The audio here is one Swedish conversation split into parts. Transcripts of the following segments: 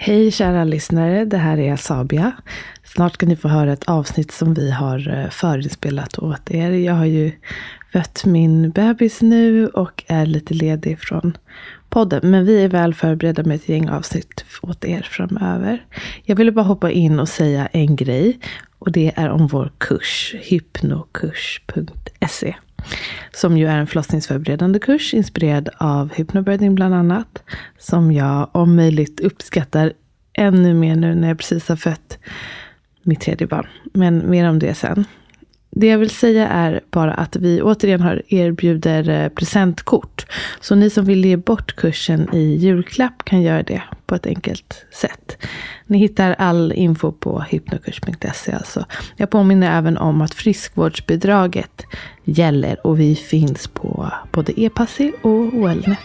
Hej kära lyssnare, det här är Sabia. Snart ska ni få höra ett avsnitt som vi har eh, förinspelat åt er. Jag har ju fött min bebis nu och är lite ledig från podden. Men vi är väl förberedda med ett gäng avsnitt åt er framöver. Jag ville bara hoppa in och säga en grej. Och det är om vår kurs, hypnokurs.se. Som ju är en förlossningsförberedande kurs inspirerad av hypnobirthing bland annat. Som jag om möjligt uppskattar ännu mer nu när jag precis har fött mitt tredje barn. Men mer om det sen. Det jag vill säga är bara att vi återigen har erbjuder eh, presentkort. Så ni som vill ge bort kursen i julklapp kan göra det på ett enkelt sätt. Ni hittar all info på hypnokurs.se alltså. Jag påminner även om att friskvårdsbidraget gäller och vi finns på både e-passi och Wellnet.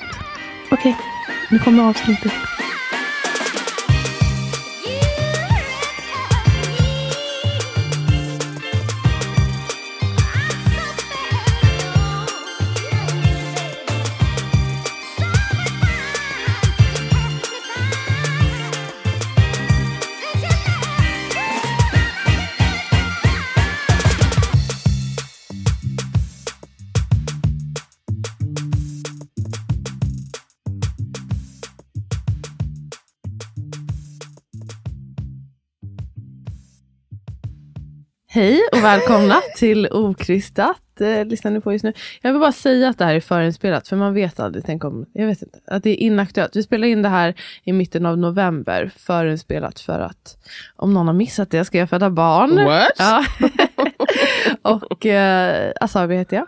Okej, nu kommer avsnittet. Hej och välkomna till Okrystat. Eh, lyssnar ni på just nu. Jag vill bara säga att det här är förinspelat, för man vet aldrig. Tänk om, jag vet inte, att det är inaktuellt. Vi spelar in det här i mitten av november, förinspelat för att om någon har missat det ska jag föda barn. What? Ja. och eh, Asabi heter jag.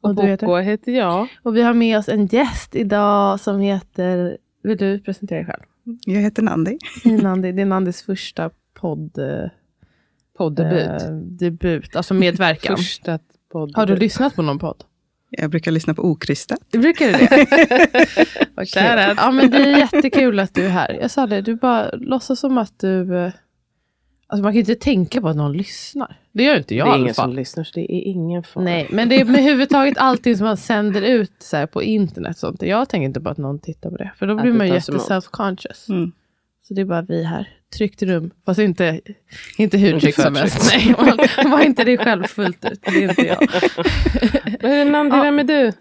Och du heter? Boko heter jag. Och vi har med oss en gäst idag som heter, vill du presentera dig själv? Jag heter Nandi. Hej Nandi, det är Nandis första podd... Poddebut. eh, debut, alltså medverkan. Första poddebut. Har du lyssnat på någon podd? Jag brukar lyssna på Okrystat. Det brukar du det? Vad kul. Ja, men det är jättekul att du är här. Jag sa det, du bara låtsas som att du... eh, Alltså man kan ju inte tänka på att någon lyssnar. Det gör inte Det jag är i alla ingen som fall. lyssnar, så det är ingen fara. Nej, men det är med huvudtaget allting som man sänder ut så här, på internet. Sånt. Jag tänker inte på att någon tittar på det. För då Att blir det man ju tas jätte emot. self-conscious. Mm. Så det är bara vi här. Tryggt rum. Fast inte, inte hur tryggt som helst. Nej, man, var inte det själv fullt ut. Det är inte jag. Men Nandi, Ja. vem är du?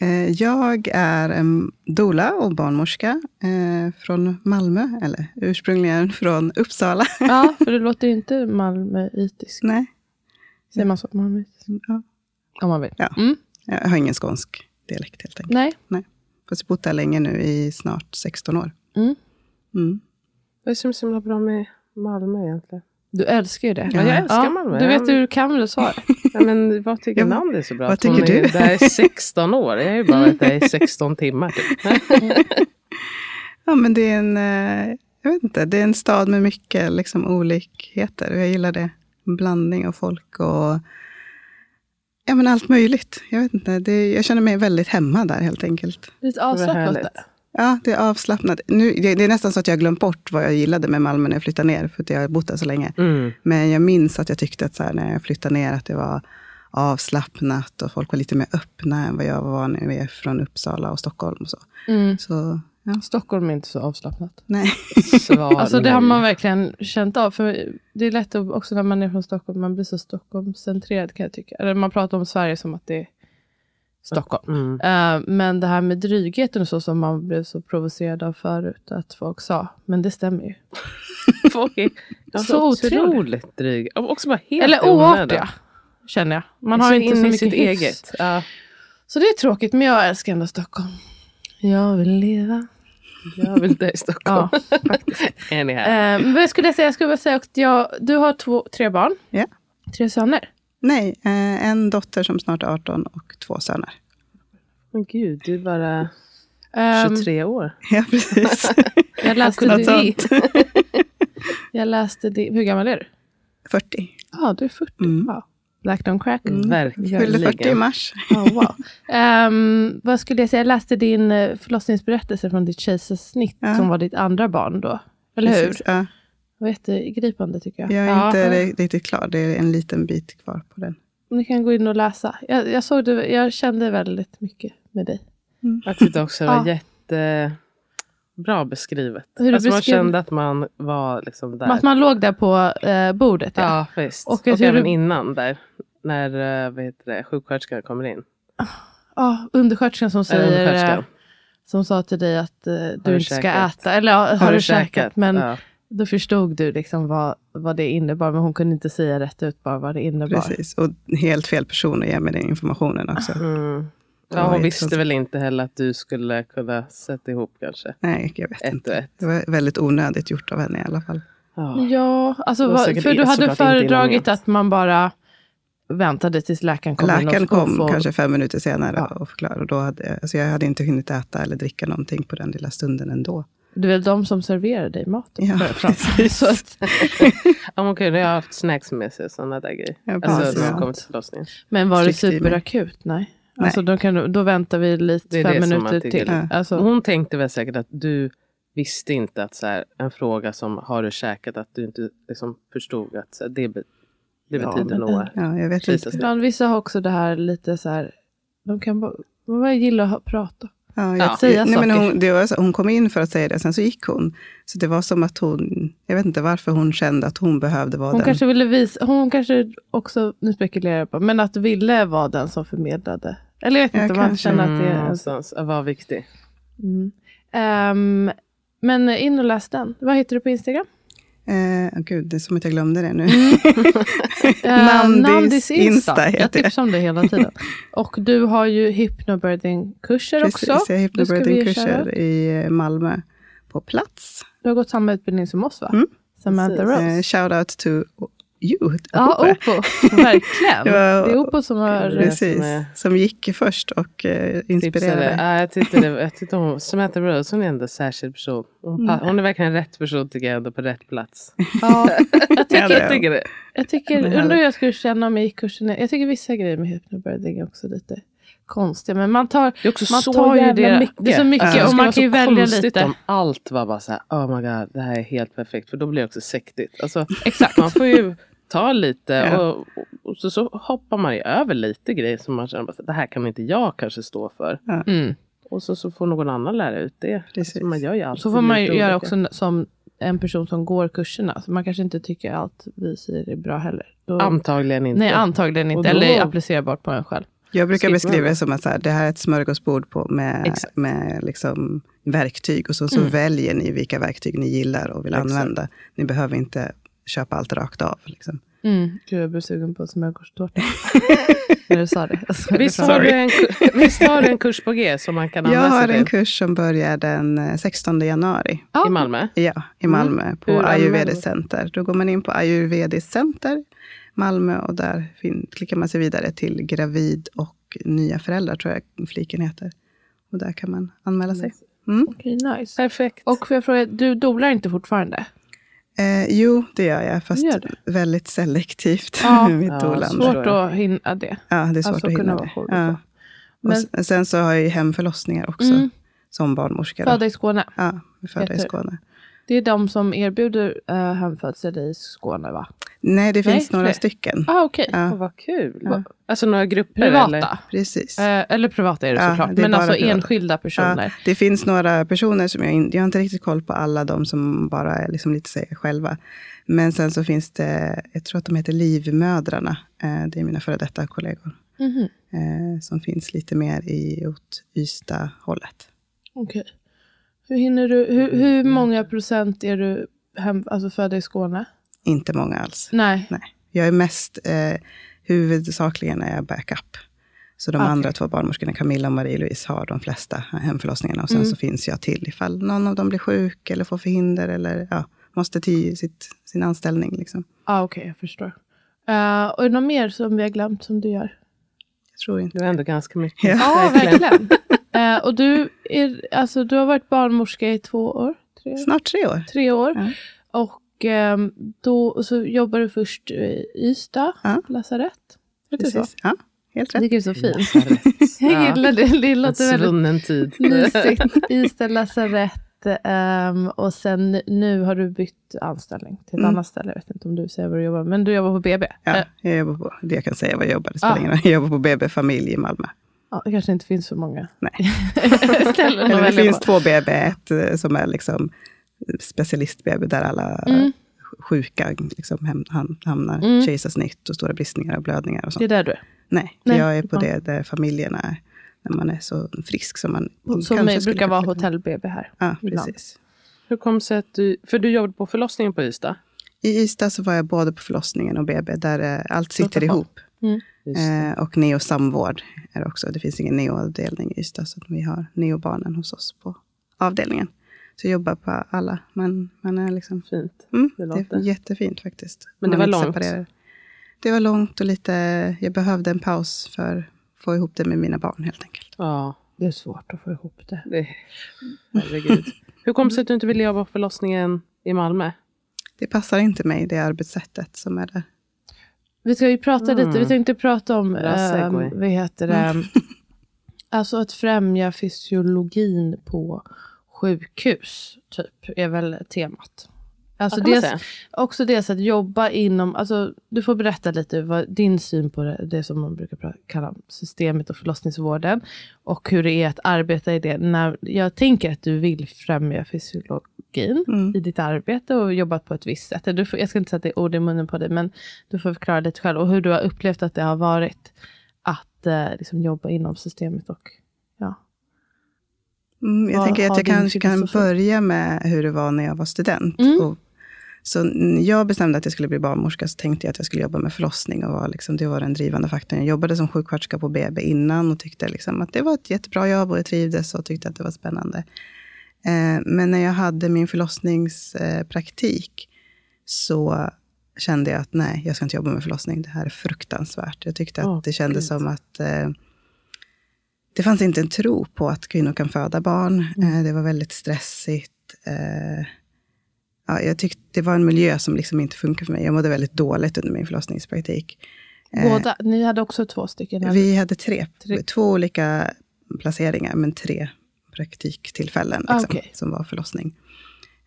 Eh, Jag är en doula och barnmorska eh, från Malmö, eller ursprungligen från Uppsala. Ja, för det låter ju inte malmöitisk. Nej, Säger man så? Malmöitisk? Ja. Om man vill. Ja. Mm. jag har ingen skånsk dialekt helt enkelt. Nej. Fast jag har bott där länge nu, i snart 16 år. Mm. Mm. Vad är det som är så himla bra med Malmö egentligen? Du älskar ju det. Ja, jag älskar Malmö. Du vet Ja. hur du kan det svara. Ja, men vad tycker Ja, Nandi är så bra? vad hon tycker är du? där i 16 år. Jag har ju bara varit där i 16 timmar. Typ. Ja, men det är en, eh, jag vet inte, det är en stad med mycket liksom, olikheter. Och jag gillar det. En blandning av folk och ja, men allt möjligt. Jag vet inte, det, jag känner mig väldigt hemma där helt enkelt. Lite avslappnat. Ja, det är avslappnat. Nu, det, det är nästan så att jag har glömt bort vad jag gillade med Malmö när jag flyttade ner, för att jag har bott där så länge. Mm. Men jag minns att jag tyckte att så här, när jag flyttade ner, att det var avslappnat och folk var lite mer öppna än vad jag var när vi är från Uppsala och Stockholm. Och så. Mm. så ja, Stockholm är inte så avslappnat. nej. Alltså det har man verkligen känt av. För det är lätt att, också när man är från Stockholm, man blir så Stockholmscentrerad kan jag tycka. Eller man pratar om Sverige som att det är Stockholm. Mm. Eh, men det här med drygheten och så som man blev så provocerad av förut, att folk sa, men det stämmer ju. Folk är Så otroligt dryga. Också bara helt Eller oartiga, känner jag. Man har inte så mycket sitt hyfs. eget. Ja. Så det är tråkigt, men jag älskar ändå Stockholm. Jag vill leva. Jag vill dö i Stockholm. Ja, faktiskt. Eh, men vad skulle jag säga? Jag skulle bara säga att jag, du har två, tre barn. Ja. Tre söner. Nej, eh, en dotter som snart är 18 och två söner. Men gud, du bara... Ehm, 23 år. Ja, precis. jag läste det. jag läste det. Hur gammal är du? 40. Ja, du är 40. Mm. Ja. Black don't crack. Verkligen. Fyllde 40 i mars. Oh, wow. Ehm, vad skulle jag säga? Jag läste din eh, förlossningsberättelse från ditt kejsarsnitt Ja. som var ditt andra barn då. Eller hur? Precis, Ja. Det var jättegripande tycker jag. Jag är Ja. inte ri- riktigt klar. Det är en liten bit kvar på den. Ni kan gå in och läsa. Jag, jag, såg det, jag kände väldigt mycket med dig. Jag tyckte också det var Ja. jättebra beskrivet. Hur du alltså man beskrev- kände att man var liksom där. Att man låg där på eh, bordet. Ja. Ja, visst. Och Och, hur även du- innan där. När eh, vad heter det, sjuksköterskan kommer in. Ja, undersköterskan som säger... undersköterskan. eh, Som sa till dig att eh, du, du inte ska käkat? äta. Eller ja, har, du käkat? Men Ja. Då förstod du liksom vad, vad det innebar. Men hon kunde inte säga rätt ut bara vad det innebar. Precis. Och helt fel person att ge mig den informationen också. Mm. Det Ja, hon visste så- väl inte heller att du skulle kunna sätta ihop kanske. Nej, jag vet Ett inte. ett. Det var väldigt onödigt gjort av henne i alla fall. Ja. Ja, alltså, var för du hade föredragit att man bara väntade tills läkaren kom Läkaren kom få... kanske fem minuter senare Ja. och förklarade. Och då hade, alltså jag hade inte hunnit äta eller dricka någonting på den lilla stunden ändå. Det är väl de som serverar dig maten. Ja, precis. Så att, Ja, hon kunde ju ha haft snacks med sig och sådana där grejer. Ja, alltså när hon kom till förlossningen. men var det superakut? Nej. Nej. Alltså, då, kan, då väntar vi lite Det är fem man minuter till. Ja. Alltså, Hon tänkte väl säkert att du visste inte att så här, en fråga som har du käkat, att du inte liksom förstod att så här, det, be, det Ja, betyder nog. Ja, jag vet Precis. inte. Ibland vissa har också det här lite så här, de kan bara, man bara gillar att prata. Ja, Ja. jag, Säga nej, men hon, det var så, hon kom in för att säga det, sen så gick hon. Så det var som att hon, jag vet inte varför hon kände att hon behövde vara Hon den. kanske ville visa, hon kanske också, nu spekulerar jag på, men att ville vara den som förmedlade. Eller jag vet Ja, inte, man kanske. känner att det Mm, är en någonstans. Att vara viktig. Mm. Ehm, men in och läs den. Vad heter du på Instagram? Eh, oh, gud, det är som att jag glömde det nu. Mm. Eh, Nandis Insta Jag heter det. tipsar om det hela tiden. Och du har ju hypnobirthing-kurser också. Precis, jag har hypnobirthing-kurser i Malmö på plats. Du har gått samma utbildning som oss va? Mm. Samantha. Rose. Eh, shout out to you. Ja. Opo. Verkligen. Det Det är Opo som har... Precis, som är- som gick först och eh, inspirerade. Ja, jag tyckte, det, jag tyckte hon, Samantha Rose, hon är ändå en särskild person. Hon, pa- hon är verkligen rätt person tycker jag, ändå på rätt plats. Ja, jag Ja, tycker, Jag tycker det. jag tycker undrar hur jag skulle känna om jag gick kursen. Jag tycker vissa grejer med hypnobirthing är också lite konstiga. Men man tar, Det är också man så tar ju jävla det. mycket. Det är så mycket Alltså, det och man kan ju välja lite. om allt var bara så här, oh my god, det här är helt perfekt. För då blir det också sektigt. Alltså, Exakt. man får ju ta lite Ja. och, och så, så hoppar man ju över lite grejer som man känner att det här kan inte jag kanske stå för. Mm. Och så, så får någon annan lära ut det. Alltså, man gör ju Så får man ju göra också som en person som går kurserna. Så man kanske inte tycker allt vi säger är bra heller. Då, Antagligen inte. nej, antagligen inte. då- Eller applicerbart på en själv. Jag brukar beskriva det som att så här, det här är ett smörgåsbord på med, Exakt. med liksom verktyg. Och så, så Mm. väljer ni vilka verktyg ni gillar och vill Exakt. använda. Ni behöver inte köpa allt rakt av. Liksom. Mm. Gud, jag blir sugen på smörgåstårta. När du sa det. Visst har, du en, visst har du en kurs på G som man kan Jag använda har sig en till kurs som börjar den eh, 16 januari. Ja. i Malmö? Ja, i Malmö på Hur Ayurvedic använder- Center. Då går man in på Ayurvedic Center Malmö och där fin- klickar man sig vidare till gravid och nya föräldrar, tror jag fliken heter. Och där kan man anmäla sig. Mm. Okej, nice. Perfekt. Och får jag fråga, du dolar inte fortfarande? Eh, jo, det gör jag, fast gör väldigt selektivt. Ja. mitt Ja, Svårt att hinna det. Ja, det är svårt Alltså, att hinna det. Ja. Men- sen så har jag ju hemförlossningar också, Mm. som barnmorska. då. Födda i Skåne. Ja, födda i Skåne. Det är de som erbjuder uh, hemfödsel i Skåne va? Nej, det Nej, finns några fler. stycken. Ah, okej. Ja. Åh, vad kul. Ja. Alltså några grupper? Privata. Eller? Precis. Eh, eller privata är det Ja, såklart. det är Men bara alltså privata. enskilda personer. Ja, det finns några personer som jag, in, jag har inte riktigt koll på alla de som bara är liksom lite sig själva. Men sen så finns det, jag tror att de heter Livmödrarna. Eh, det är mina före detta kollegor. Mhm. Eh, som finns lite mer i åt Ystad-hållet. Okej. Hur hinner du, hur, hur många procent är du hem, alltså födda i Skåne? Inte många alls. Nej. Nej. Jag är mest, eh, huvudsakligen är jag backup. Så de Okej. andra två barnmorskorna, Camilla och Marie-Louise, har de flesta hemförlossningarna. Och sen Mm. så finns jag till ifall någon av dem blir sjuk eller får förhinder eller ja, måste till sitt, sin anställning. Liksom. Ja, ah, okej, jag förstår. Uh, och är det något mer som vi har glömt som du gör? Jag tror inte. Det var ändå ganska mycket. Ja. Ja, verkligen. Eh, och du, är, alltså, du har varit barnmorska i två år? Tre, Snart tre år. tre år. Ja. Och ehm, då så jobbar du först i Ystad Ja. lasarett. Precis. Ja, helt rätt. det är så fint. Jag Ja. gillar det. Det En låter väldigt tid. mysigt. Ystad lasarett. ehm, och sen nu har du bytt anställning till ett Mm. annat ställe. Jag vet inte om du säger vad du jobbar med. Men du jobbar på BB. Ja, Eh, jag jobbar på, det jag kan säga vad jag jobbar, det spelar Ja. ingen roll. Jag jobbar på BB Familj i Malmö. Ja, det kanske inte finns så många Nej. ställen Eller det finns på. två BB, ett eh, som är liksom specialist-BB där alla Mm. sjuka liksom hamnar, Mm. kejsarsnitt och stora bristningar och blödningar och Det är sånt. där du är. Nej, Nej, jag är på det där familjerna är, när man är så frisk som man Som brukar vara hotell-BB här. Ja, ibland. precis. Hur kom det sig att du, för du jobbade på förlossningen på Ystad? I Ystad så var jag både på förlossningen och BB, där eh, allt sitter ihop. Det. Eh, och neo-samvård är det också. Det finns ingen neo-avdelning i Ystad, så att vi har neobarnen hos oss på avdelningen. Så jobbar på alla, men man är liksom... Fint. Mm, Det det, låter. är jättefint faktiskt. Men det Man var långt. separerar. Det var långt och lite... Jag behövde en paus för att få ihop det med mina barn helt enkelt. Ja, Det är svårt att få ihop det. det, herregud. Hur kom det sig att du inte ville jobba på förlossningen i Malmö? Det passar inte mig, det arbetssättet som är där. Vi ska ju prata Mm. lite, vi tänkte prata om, segway. vad heter det, alltså att främja fysiologin på sjukhus, typ, är väl temat. Alltså dels, också dels att jobba inom, alltså du får berätta lite vad din syn på det, det som man brukar kalla systemet och förlossningsvården. Och hur det är att arbeta i det. När, jag tänker att du vill främja fysiologin Mm. i ditt arbete och jobbat på ett visst sätt. Du får, jag ska inte sätta ord i munnen på dig, men du får förklara lite själv. Och hur du har upplevt att det har varit att eh, liksom jobba inom systemet. Och, ja. Mm, jag Vad tänker att jag kanske kan börja med hur det var när jag var student. Mm. Och, så när jag bestämde att jag skulle bli barnmorska så tänkte jag att jag skulle jobba med förlossning. Och var liksom, det var den drivande faktorn. Jag jobbade som sjuksköterska på BB innan och tyckte liksom att det var ett jättebra jobb och jag trivdes och tyckte att det var spännande. Eh, men när jag hade min förlossningspraktik så kände jag att nej, jag ska inte jobba med förlossning. Det här är fruktansvärt. Jag tyckte att Åh, det kändes som att eh, det fanns inte en tro på att kvinnor kan föda barn. Eh, det var väldigt stressigt. Eh, ja, jag tyckte det var en miljö som liksom inte funkar för mig. Jag mådde väldigt dåligt under min förlossningspraktik. Eh, Båda, ni hade också två stycken? Vi hade tre, Tre. två olika placeringar, men tre praktiktillfällen Ah, liksom, okej. som var förlossning.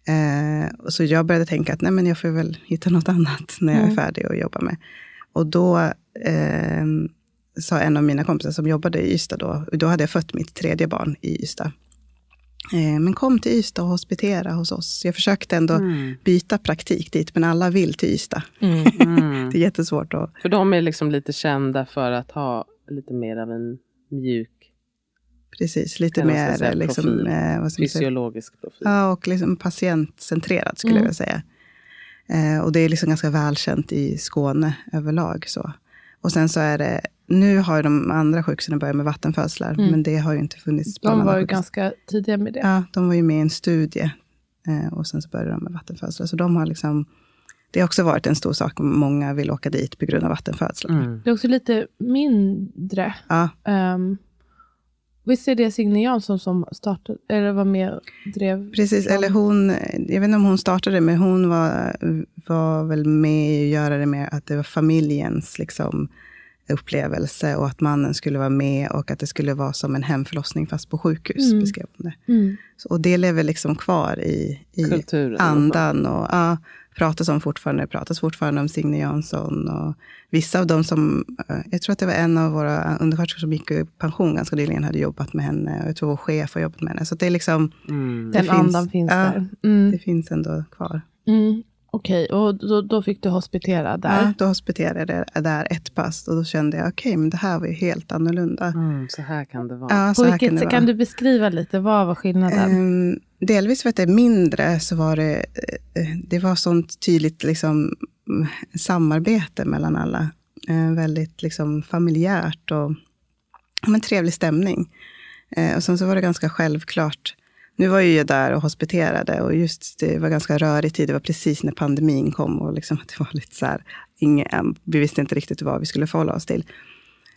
Eh, så jag började tänka att nej, men jag får väl hitta något annat när jag Mm. är färdig att jobba med. Och då eh, sa en av mina kompisar som jobbade i Ystad då, då hade jag fött mitt tredje barn i Ystad. Eh, men kom till Ystad och hospitera hos oss. Jag försökte ändå Mm. byta praktik dit, men alla vill till Ystad. Mm. Mm. Det är jättesvårt att För de är liksom lite kända för att ha lite mer av en mjuk Precis, lite mer säga, liksom, profil. eh, vad fysiologisk profil. Ja, och liksom patientcentrerad skulle Mm. jag vilja säga. Eh, och det är liksom ganska välkänt i Skåne överlag. Så. Och sen så är det, nu har ju de andra sjukhusen börjat med vattenfödslar, Mm. men det har ju inte funnits på De var ju sjukhus. ganska tidiga med det. Ja, de var ju med i en studie eh, och sen så började de med vattenfödslar. Så de har liksom, det har också varit en stor sak, många vill åka dit på grund av vattenfödslar. Mm. Det är också lite mindre. Ja, Um, visst är det Signe Jansson som startade, eller var med och drev? Precis, eller hon, jag vet inte om hon startade, men hon var, var väl med i att göra det med att det var familjens liksom, upplevelse och att mannen skulle vara med och att det skulle vara som en hemförlossning fast på sjukhus, Mm. beskrev hon det. Mm. Så, och det lever liksom kvar i, i Kulturen. andan och ja, pratas om fortfarande, det pratas fortfarande om Signe Jansson och vissa av dem som, eh, jag tror att det var en av våra undersköterskor som gick i pension ganska nyligen, hade jobbat med henne och jag tror vår chef har jobbat med henne. Så det är liksom, Mm. Den finns- andan finns ja, där. Mm. det finns ändå kvar. Mm. Okej, och då, då fick du hospitera där. Ja, då hospiterade jag där ett pass och då kände jag, okej, men det här var ju helt annorlunda. Mm, så här kan det vara. Ja, På vilket kan det sätt kan du beskriva lite, vad var skillnaden? Ehm, delvis för att det är mindre så var det, eh, det var sånt tydligt liksom, mm, samarbete mellan alla. Eh, väldigt liksom, familjärt och men, trevlig stämning. Eh, och sen så var det ganska självklart. Nu var ju jag där och hospiterade och just det var ganska rörig tid. Det var precis när pandemin kom och liksom, det var lite så här, ingen, vi visste inte riktigt vad vi skulle förhålla oss till.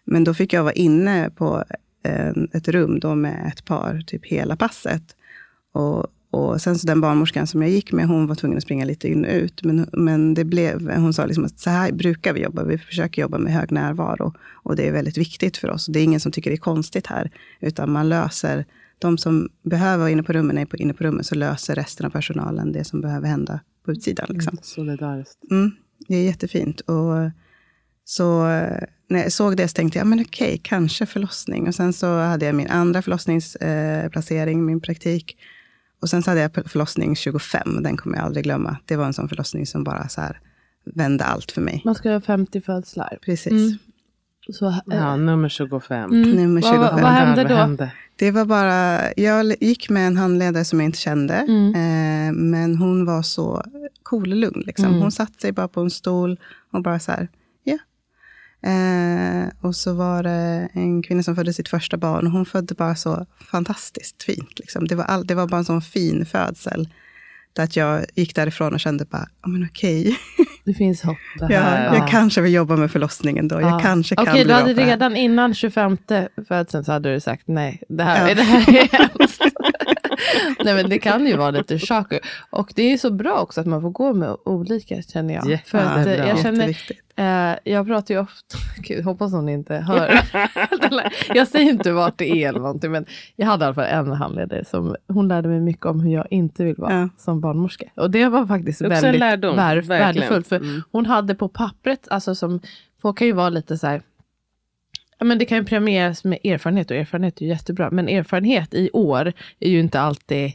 Men då fick jag vara inne på en, ett rum då med ett par, typ hela passet. Och, och sen så den barnmorskan som jag gick med, hon var tvungen att springa lite in och ut. Men, men det blev, hon sa liksom att så här brukar vi jobba. Vi försöker jobba med hög närvaro. Och det är väldigt viktigt för oss. Det är ingen som tycker det är konstigt här. Utan man löser, de som behöver vara inne på rummen är inne på rummen. Så löser resten av personalen det som behöver hända på utsidan. Liksom. Solidariskt. Mm, det är jättefint. Och så när jag såg det så tänkte jag, men okej, kanske förlossning. Och sen så hade jag min andra förlossningsplacering, eh, min praktik. Och sen så hade jag förlossning 25, den kommer jag aldrig glömma. Det var en sån förlossning som bara så här vände allt för mig. Man ska ha 50 födslar. Precis. Mm. Så, äh, ja, nummer 25. Mm. Nummer 25. Vad, vad hände då? Hände? Det var bara, jag gick med en handledare som jag inte kände. Mm. Eh, men hon var så cool och lugn. Liksom. Mm. Hon satte sig bara på en stol och bara så här, Eh, och så var det en kvinna som födde sitt första barn. Och hon födde bara så fantastiskt fint. Liksom. Det, var all, det var bara en sån fin födsel. Att jag gick därifrån och kände bara, ja men okej. Det finns hopp. Det här, ja, jag kanske vill jobba med förlossningen då. Jag kanske kan Okej, du hade redan innan 25 födseln så hade du sagt nej, det här, ja. det här är hemskt. Nej men det kan ju vara lite chocker. Och det är så bra också att man får gå med olika känner jag. Yeah, För att, ja, jag känner, eh, jag pratar ju ofta, gud hoppas hon inte hör. jag säger inte vart det är eller någonting men jag hade i alla fall en handledare som hon lärde mig mycket om hur jag inte vill vara ja. som barnmorska. Och det var faktiskt det väldigt lärdom, vär, värdefullt. För mm. hon hade på pappret, alltså som, folk kan ju vara lite så här Ja, men det kan ju premieras med erfarenhet och erfarenhet är ju jättebra. Men erfarenhet i år är ju inte alltid eh,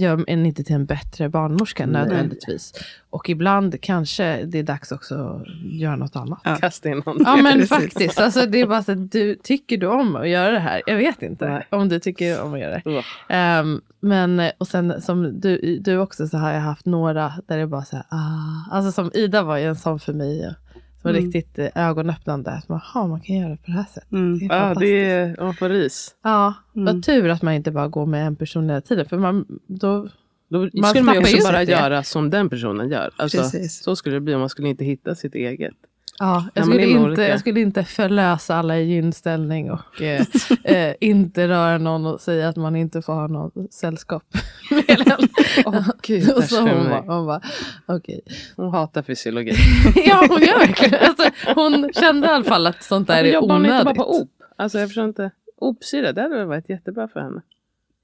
gör en inte till en bättre barnmorska Nej. nödvändigtvis. Och ibland kanske det är dags också att göra något annat. Ja. Kasta in någonting. Ja men faktiskt. Alltså, det är bara så att du, tycker du om att göra det här? Jag vet inte Nej. om du tycker om att göra det. Um, men och sen som du, du också så har jag haft några där det bara så här, ah. Alltså som Ida var ju en sån för mig. Det var mm. riktigt eh, ögonöppnande. Att man, kan göra det på det här sättet. Mm. Det är ja, det är, man får ris. Ja, mm. vad tur att man inte bara går med en person hela tiden. För man, då, då man skulle man också bara göra som den personen gör. Alltså, så skulle det bli om man skulle inte hitta sitt eget. Ja, jag, skulle inte, jag skulle inte förlösa alla i gynställning och eh, eh, inte röra någon och säga att man inte får ha något sällskap med. Oh, Gud, och så hon bara, hon bara okay. Hon hatar fysiologi. ja, hon gör verkligen alltså, Hon kände i alla fall att sånt där är onödigt. Jobbar hon inte bara på OP? Alltså jag förstår inte. OP-syra, det hade varit jättebra för henne.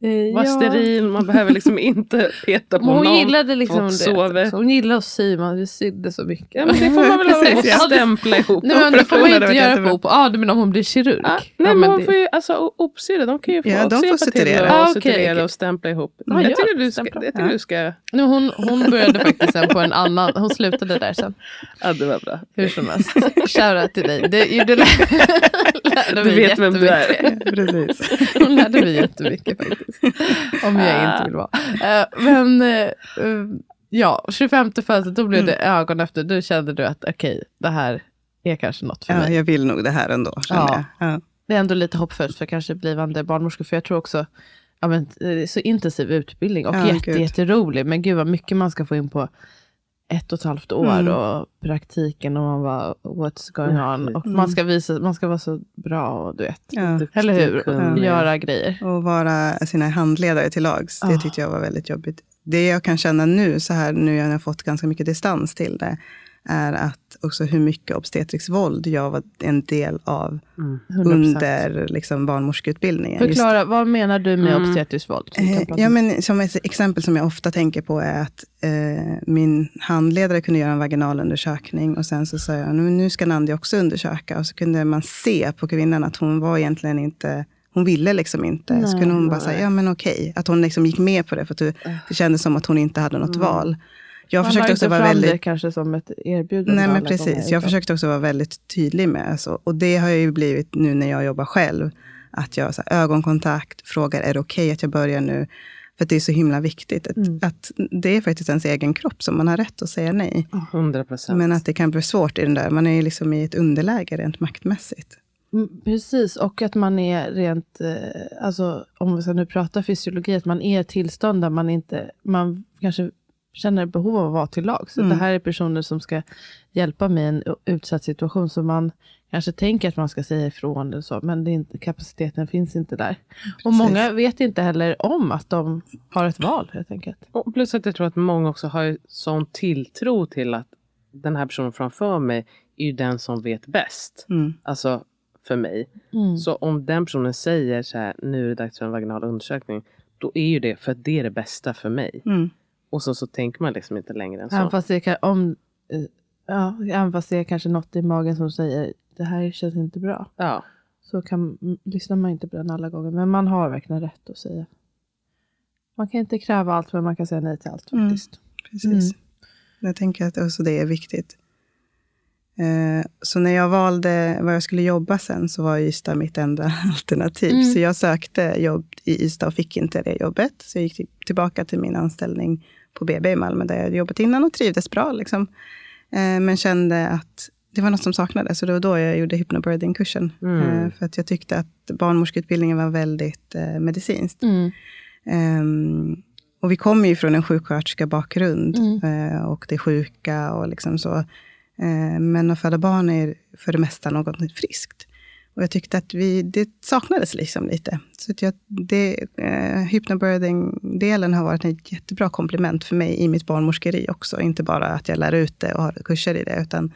Eh, var ja. steril, man behöver liksom inte peta på hon någon. Gillade liksom det. Sover. Hon gillade att sy, man sydde så mycket. Ja, men det får man väl ha ja. stämpla ihop. Nej, men det får man inte göra på op. Ah, du menar om hon blir kirurg? Ah, nej, ja, men hon det... får ju, alltså opsyror, de kan ju få ja, de får suturera. Ah, okay, okay. och stämpla ihop. Ah, jag tycker du ska, jag tycker du ska... Nej, hon, hon började faktiskt sen på en annan, hon slutade där sen. Ja, det var bra. Hur som helst. Shoutout till dig. Det, du lärde du vet vem du är. Precis. Hon lärde mig jättemycket faktiskt om jag inte vill vara. Uh, men uh, ja, 25 födelsedag, då blev det mm. ögon efter. Då kände du att okej, okay, det här är kanske något för ja, mig. Jag vill nog det här ändå, ja. ja. Det är ändå lite hoppfullt för kanske blivande barnmorskor. För jag tror också, ja, men, så intensiv utbildning och ja, jätte, jätterolig. Men gud vad mycket man ska få in på ett och ett halvt år mm. och praktiken och man var what's going on. Och mm. man, ska visa, man ska vara så bra och du vet, ja. eller hur? Ja. Göra grejer. Och vara sina handledare till lags. Det oh. tyckte jag var väldigt jobbigt. Det jag kan känna nu, så här nu när jag har fått ganska mycket distans till det, är att också hur mycket obstetrisk våld jag var en del av mm, under liksom, barnmorskeutbildningen. Förklara, Just, vad menar du med mm. obstetriskt våld? Eh, ja, men, som ett exempel som jag ofta tänker på är att eh, min handledare kunde göra en vaginalundersökning och sen så sa jag, nu, nu ska Nandi också undersöka. Och så kunde man se på kvinnan att hon var egentligen inte hon ville liksom inte. Nej, så kunde hon bara säga, ja men okej. Att hon liksom gick med på det, för att det, det kändes som att hon inte hade något mm. val. Jag Man försökte också vara väldigt... det kanske som ett erbjudande. Nej, men precis. Jag försökte också vara väldigt tydlig med. Alltså, och det har ju blivit nu när jag jobbar själv. Att jag så här, ögonkontakt, frågar är det okej okay att jag börjar nu? För det är så himla viktigt. Att, mm. att, det är faktiskt ens egen kropp som man har rätt att säga nej. 100 Men att det kan bli svårt i den där. Man är ju liksom i ett underläge rent maktmässigt. Mm, precis, och att man är rent, eh, alltså om vi ska nu prata fysiologi, att man är i ett tillstånd där man inte, man kanske känner behov av att vara till lag. Så mm. det här är personer som ska hjälpa mig i en utsatt situation. Så man kanske tänker att man ska säga ifrån eller så, men inte, kapaciteten finns inte där. Och många vet inte heller om att de har ett val helt enkelt. Och plus att jag tror att många också har sån tilltro till att den här personen framför mig är ju den som vet bäst. Mm. Alltså för mig. Så om den personen säger så här, nu är det dags för en vaginal undersökning. Då är ju det för att det är det bästa för mig. Mm. Och så, så tänker man liksom inte längre än så. Även fast, det kan, om, eh, ja, även fast det är kanske något i magen som säger det här känns inte bra. Ja. Så kan, m- lyssnar man inte på den alla gånger. Men man har verkligen rätt att säga. Man kan inte kräva allt, men man kan säga nej till allt Mm. faktiskt. Precis. Jag tänker att också det är viktigt. Eh, Så när jag valde var jag skulle jobba sen så var Ystad mitt enda alternativ. Mm. Så jag sökte jobb i Ystad och fick inte det jobbet. Så jag gick till- tillbaka till min anställning på BB i Malmö där jag hade jobbat innan och trivdes bra. Liksom. Eh, Men kände att det var något som saknades. Så det var då jag gjorde hypnobirthing-kursen. Mm. Eh, För att jag tyckte att barnmorskeutbildningen var väldigt medicinskt. Mm. Ehm, och vi kommer ju från en sjuksköterska bakgrund Mm. och det sjuka och liksom så. Eh, men att föda barn är för det mesta något friskt. Och jag tyckte att vi, det saknades liksom lite. Så att jag, det, eh, hypnobirthing-delen har varit ett jättebra komplement för mig i mitt barnmorskeri också. Inte bara att jag lär ut det och har kurser i det, utan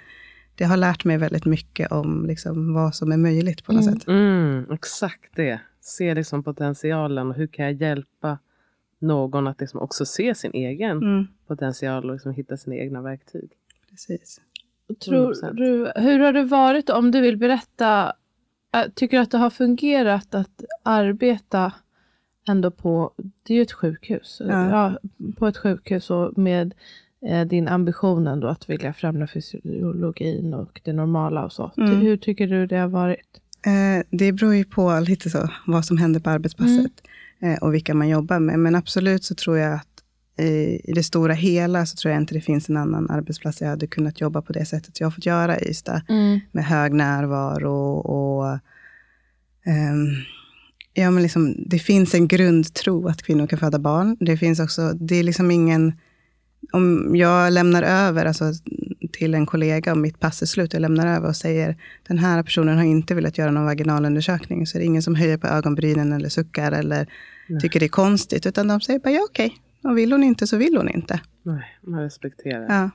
det har lärt mig väldigt mycket om liksom vad som är möjligt på något sätt. Mm, exakt det. Se liksom potentialen och hur kan jag hjälpa någon att liksom också se sin egen Mm, potential och liksom hitta sina egna verktyg. precis. Tror 100%. du, hur har det varit, om du vill berätta, äh, tycker du att det har fungerat att arbeta ändå på, det är ju ett sjukhus, Ja. på ett sjukhus och med eh, din ambition ändå att vilja främja fysiologin och det normala och så. Mm. Hur tycker du det har varit? Eh, det beror ju på lite så vad som händer på arbetspasset eh, och vilka man jobbar med. Men absolut så tror jag att i det stora hela så tror jag inte det finns en annan arbetsplats jag hade kunnat jobba på det sättet jag har fått göra i Ystad. Med hög närvaro och ehm, ja, men liksom, det finns en grundtro att kvinnor kan föda barn. Det finns också, det är liksom ingen, om jag lämnar över alltså, till en kollega om mitt pass är slut, jag lämnar över och säger den här personen har inte velat göra någon vaginalundersökning, så det är ingen som höjer på ögonbrynen eller suckar eller tycker det är konstigt, utan de säger bara ja okej, och vill hon inte så vill hon inte. Nej, man respekterar. Ja.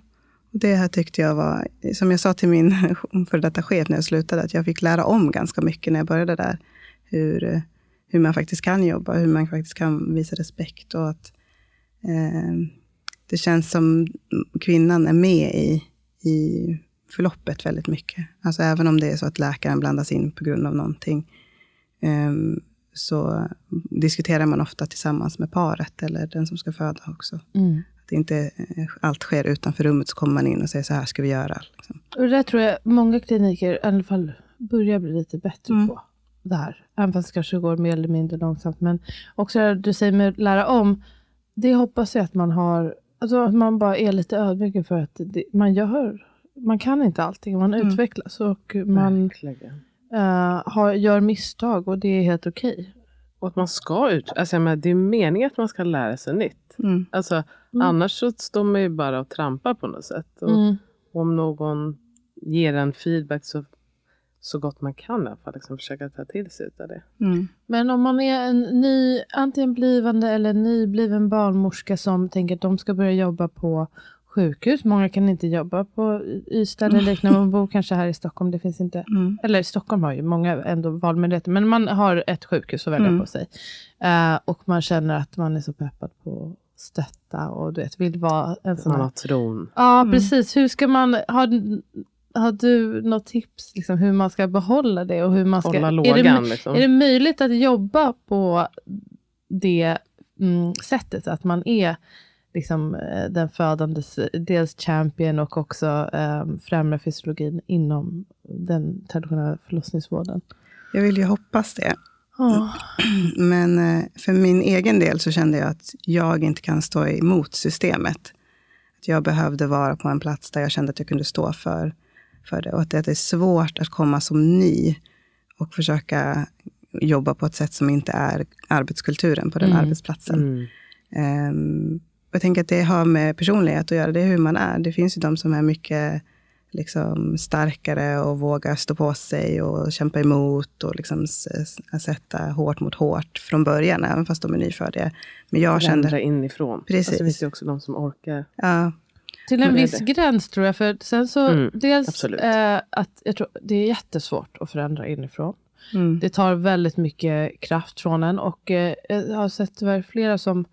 Och det här tyckte jag var, som jag sa till min före detta chef när jag slutade, att jag fick lära om ganska mycket när jag började där. Hur, hur man faktiskt kan jobba, hur man faktiskt kan visa respekt och att eh, det känns som kvinnan är med i, i förloppet väldigt mycket. Alltså även om det är så att läkaren blandas in på grund av någonting, eh, så diskuterar man ofta tillsammans med paret eller den som ska föda också. Att inte eh, allt sker utanför rummet, så kommer man in och säger så här ska vi göra. Liksom. Och det där tror jag många kliniker i alla fall börjar bli lite bättre Mm. på. Det här. Även fast det kanske går mer eller mindre långsamt. Men också det du säger med att lära om. Det hoppas jag att man har. Alltså att man bara är lite ödmjuk för att det, man gör. Man kan inte allting. Man Mm. utvecklas och man Verkligen. Eh, har, gör misstag och det är helt okej. Och att man ska ut. Alltså, jag menar, det är meningen att man ska lära sig nytt. Mm. Alltså, Annars så står man ju bara och trampar på något sätt. Och Mm. Om någon ger en feedback så, så gott man kan i alla fall. Liksom försöka ta till sig av det. Mm. Men om man är en ny, antingen blivande eller nybliven barnmorska som tänker att de ska börja jobba på sjukhus. Många kan inte jobba på Ystad eller liknande. Man bor kanske här i Stockholm. Det finns inte. Mm. Eller Stockholm har ju många ändå valmöjligheter. Men man har ett sjukhus att välja Mm. på sig. Eh, och man känner att man är så peppad på att stötta och du vet, vill vara en sån här har tron. Ja, Mm. precis. Hur ska man, har, har du något tips liksom, hur man ska behålla det? Och hur man ska, Hålla är, det, lågan. liksom. är det möjligt att jobba på det mm, sättet? Att man är liksom, eh, den födandes dels champion och också um, främjar fysiologin inom den traditionella förlossningsvården? Jag vill ju hoppas det. Ja. Men eh, för min egen del så kände jag att jag inte kan stå emot systemet. Att jag behövde vara på en plats där jag kände att jag kunde stå för, för det. Och att det är svårt att komma som ny och försöka jobba på ett sätt som inte är arbetskulturen på den Mm. arbetsplatsen. Mm. Ehm, jag tänker att det har med personlighet att göra. Det är hur man är. Det finns ju de som är mycket liksom starkare och våga stå på sig och kämpa emot och liksom sätta hårt mot hårt från början, även fast de är nyfödda. Men jag Förändra kände, inifrån. Precis. Alltså, det finns ju också de som orkar. ja, Till en viss det. gräns tror jag. För sen så, Mm, dels eh, att jag tror det är jättesvårt att förändra inifrån. mm, Det tar väldigt mycket kraft från en. Och eh, jag har sett flera som,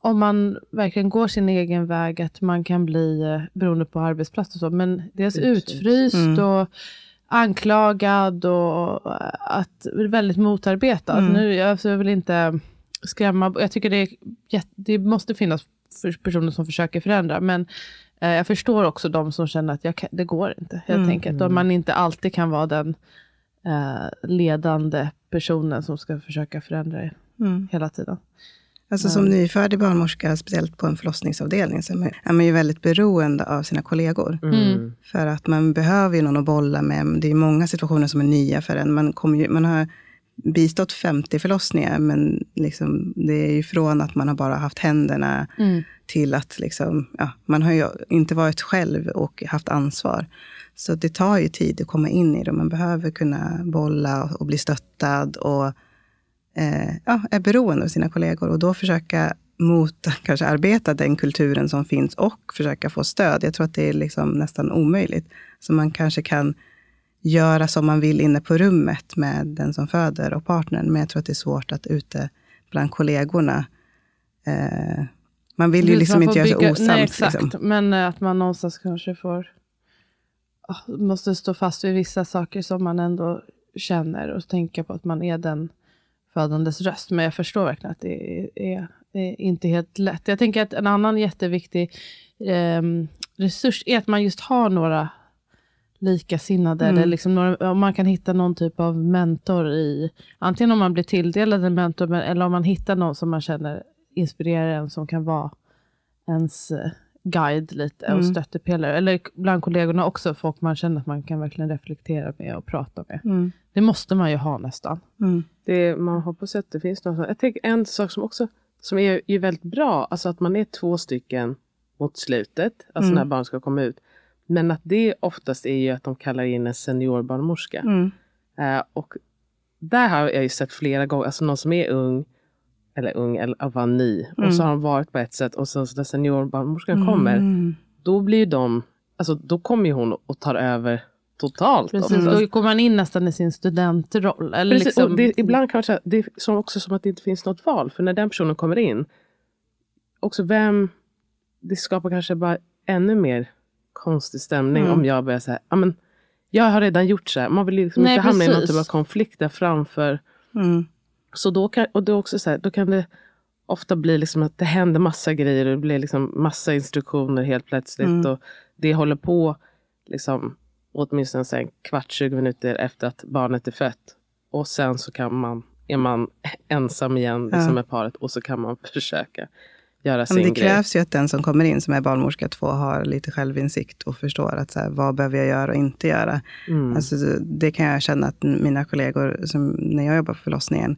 om man verkligen går sin egen väg, att man kan bli, eh, beroende på arbetsplats och så, men dels Utfryst. utfryst Mm. och anklagad och eh, att väldigt motarbetad. Mm. Nu, jag, alltså, jag vill inte skrämma, jag tycker det, är, det måste finnas för personer som försöker förändra, men eh, jag förstår också de som känner att jag det går inte, helt Mm. enkelt. Och man inte alltid kan vara den eh, ledande personen som ska försöka förändra mm. hela tiden. Alltså som nyfödd barnmorska, speciellt på en förlossningsavdelning, så är man, ju väldigt beroende av sina kollegor. Mm. För att man behöver ju någon att bolla med. Det är många situationer som är nya för en. Man, kommer ju, man har bistått 50 förlossningar, men liksom, det är ju från att man har bara haft händerna till att liksom, ja, man har ju inte varit själv och haft ansvar. Så det tar ju tid att komma in i det. Man behöver kunna bolla och bli stöttad och eh, ja, är beroende av sina kollegor. Och då försöka mot, kanske arbeta den kulturen som finns och försöka få stöd. Jag tror att det är liksom nästan omöjligt. Så man kanske kan göra som man vill inne på rummet med den som föder och partnern. Men jag tror att det är svårt att ute bland kollegorna eh, man vill ju Just, liksom inte göra sig bygga- osams. Nej, exakt. Liksom. Men eh, att man någonstans kanske får ah, måste stå fast vid vissa saker som man ändå känner och tänka på att man är den födandes röst. Men jag förstår verkligen att det är, är, är inte helt lätt. Jag tänker att en annan jätteviktig ehm, resurs är att man just har några likasinnade. Mm. Eller liksom några, om man kan hitta någon typ av mentor i, antingen om man blir tilldelad en mentor, men, eller om man hittar någon som man känner inspirerar en, som kan vara ens eh, guide lite och Mm. stöttepelare. Eller bland kollegorna också, folk man känner att man kan verkligen reflektera med och prata med. Mm. Det måste man ju ha nästan. Mm. Det, man hoppas att det finns något. Jag tänker en sak som också som är ju väldigt bra, alltså att man är två stycken mot slutet, alltså Mm. när barn ska komma ut. Men att det oftast är ju att de kallar in en seniorbarnmorska. Mm. Eh, och där har jag ju sett flera gånger, alltså någon som är ung, eller ung, eller var ny. Mm. Och så har de varit på ett sätt och sen så när seniorbarnmorskan kommer, Mm. då blir de, alltså då kommer ju hon och tar över totalt. Precis, oftast. Då går man in nästan i sin studentroll. Eller Precis, liksom, det, ibland kan man säga, det är som också som att det inte finns något val. För när den personen kommer in, också vem, det skapar kanske bara ännu mer konstig stämning Mm. om jag börjar säga, ja men jag har redan gjort så här. Man vill liksom Nej, inte hamna i någon precis. typ av konflikt där framför. Mm. Så då kan, och det också så här, då kan det ofta bli liksom att det händer massa grejer och det blir liksom massa instruktioner helt plötsligt. Mm. Och det håller på liksom åtminstone så här en kvart, 20 minuter efter att barnet är fött. Och sen så kan man, är man ensam igen liksom Ja. med paret och så kan man försöka göra Ja, sin det grej. krävs ju att den som kommer in som är barnmorska två har lite självinsikt och förstår att så här, vad behöver jag göra och inte göra. Mm. Alltså, det kan jag känna att mina kollegor, som, när jag jobbar på förlossningen,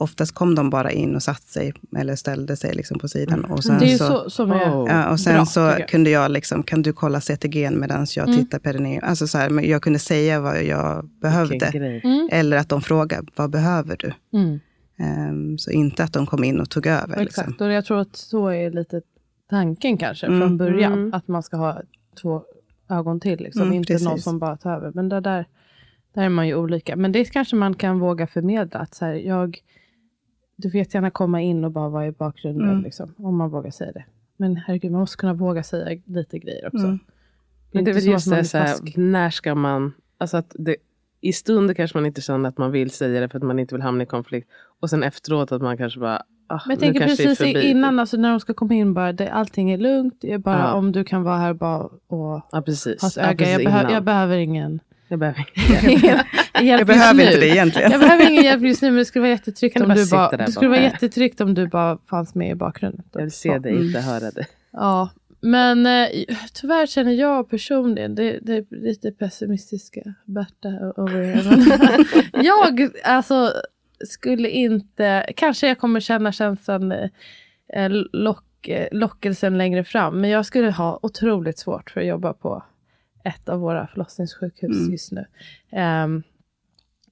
oftast kom de bara in och satt sig eller ställde sig liksom på sidan. Och sen det är ju så, så, som är. Ja, och sen bra, så jag. kunde jag liksom, kan du kolla CTG medan jag Mm. tittar perineum? Alltså så här, men jag kunde säga vad jag behövde. Mm. Eller att de frågar, vad behöver du? Mm. Ehm, så inte att de kom in och tog över. Liksom. Exakt, och jag tror att så är lite tanken kanske Mm. från början. Mm. Att man ska ha två ögon till, liksom. Mm, inte någon precis. som bara tar över. Men det där, där är man ju olika. Men det kanske man kan våga förmedla. Att så här, jag, du får jättegärna komma in och bara vara i bakgrunden, Mm. liksom, om man vågar säga det. Men herregud, man måste kunna våga säga lite grejer också. Mm. Det är inte väl så just det, är så här, när ska man... Alltså att det, I stunden kanske man inte känner att man vill säga det för att man inte vill hamna i konflikt. Och sen efteråt att man kanske bara... Ah, Men jag tänker det är precis innan, alltså, när de ska komma in, bara, det, allting är lugnt. Det är bara Ja. om du kan vara här bara och Ja, precis. Ja, öga. precis jag, behö- jag behöver ingen Jag behöver hjälp Jag behöver inte det egentligen. Jag behöver ingen hjälp just nu, men det skulle vara jättetryggt om bara du bara, det skulle vara jättetryggt om du bara fanns med i bakgrunden. Jag vill se dig, inte höra dig. Ja, men eh, tyvärr känner jag personligen, det, det är lite pessimistiska Berta over here. Jag alltså, skulle inte, kanske jag kommer känna känslan, eh, lock, eh, lockelsen längre fram, men jag skulle ha otroligt svårt för att jobba på ett av våra förlossningssjukhus Mm. just nu. Ehm,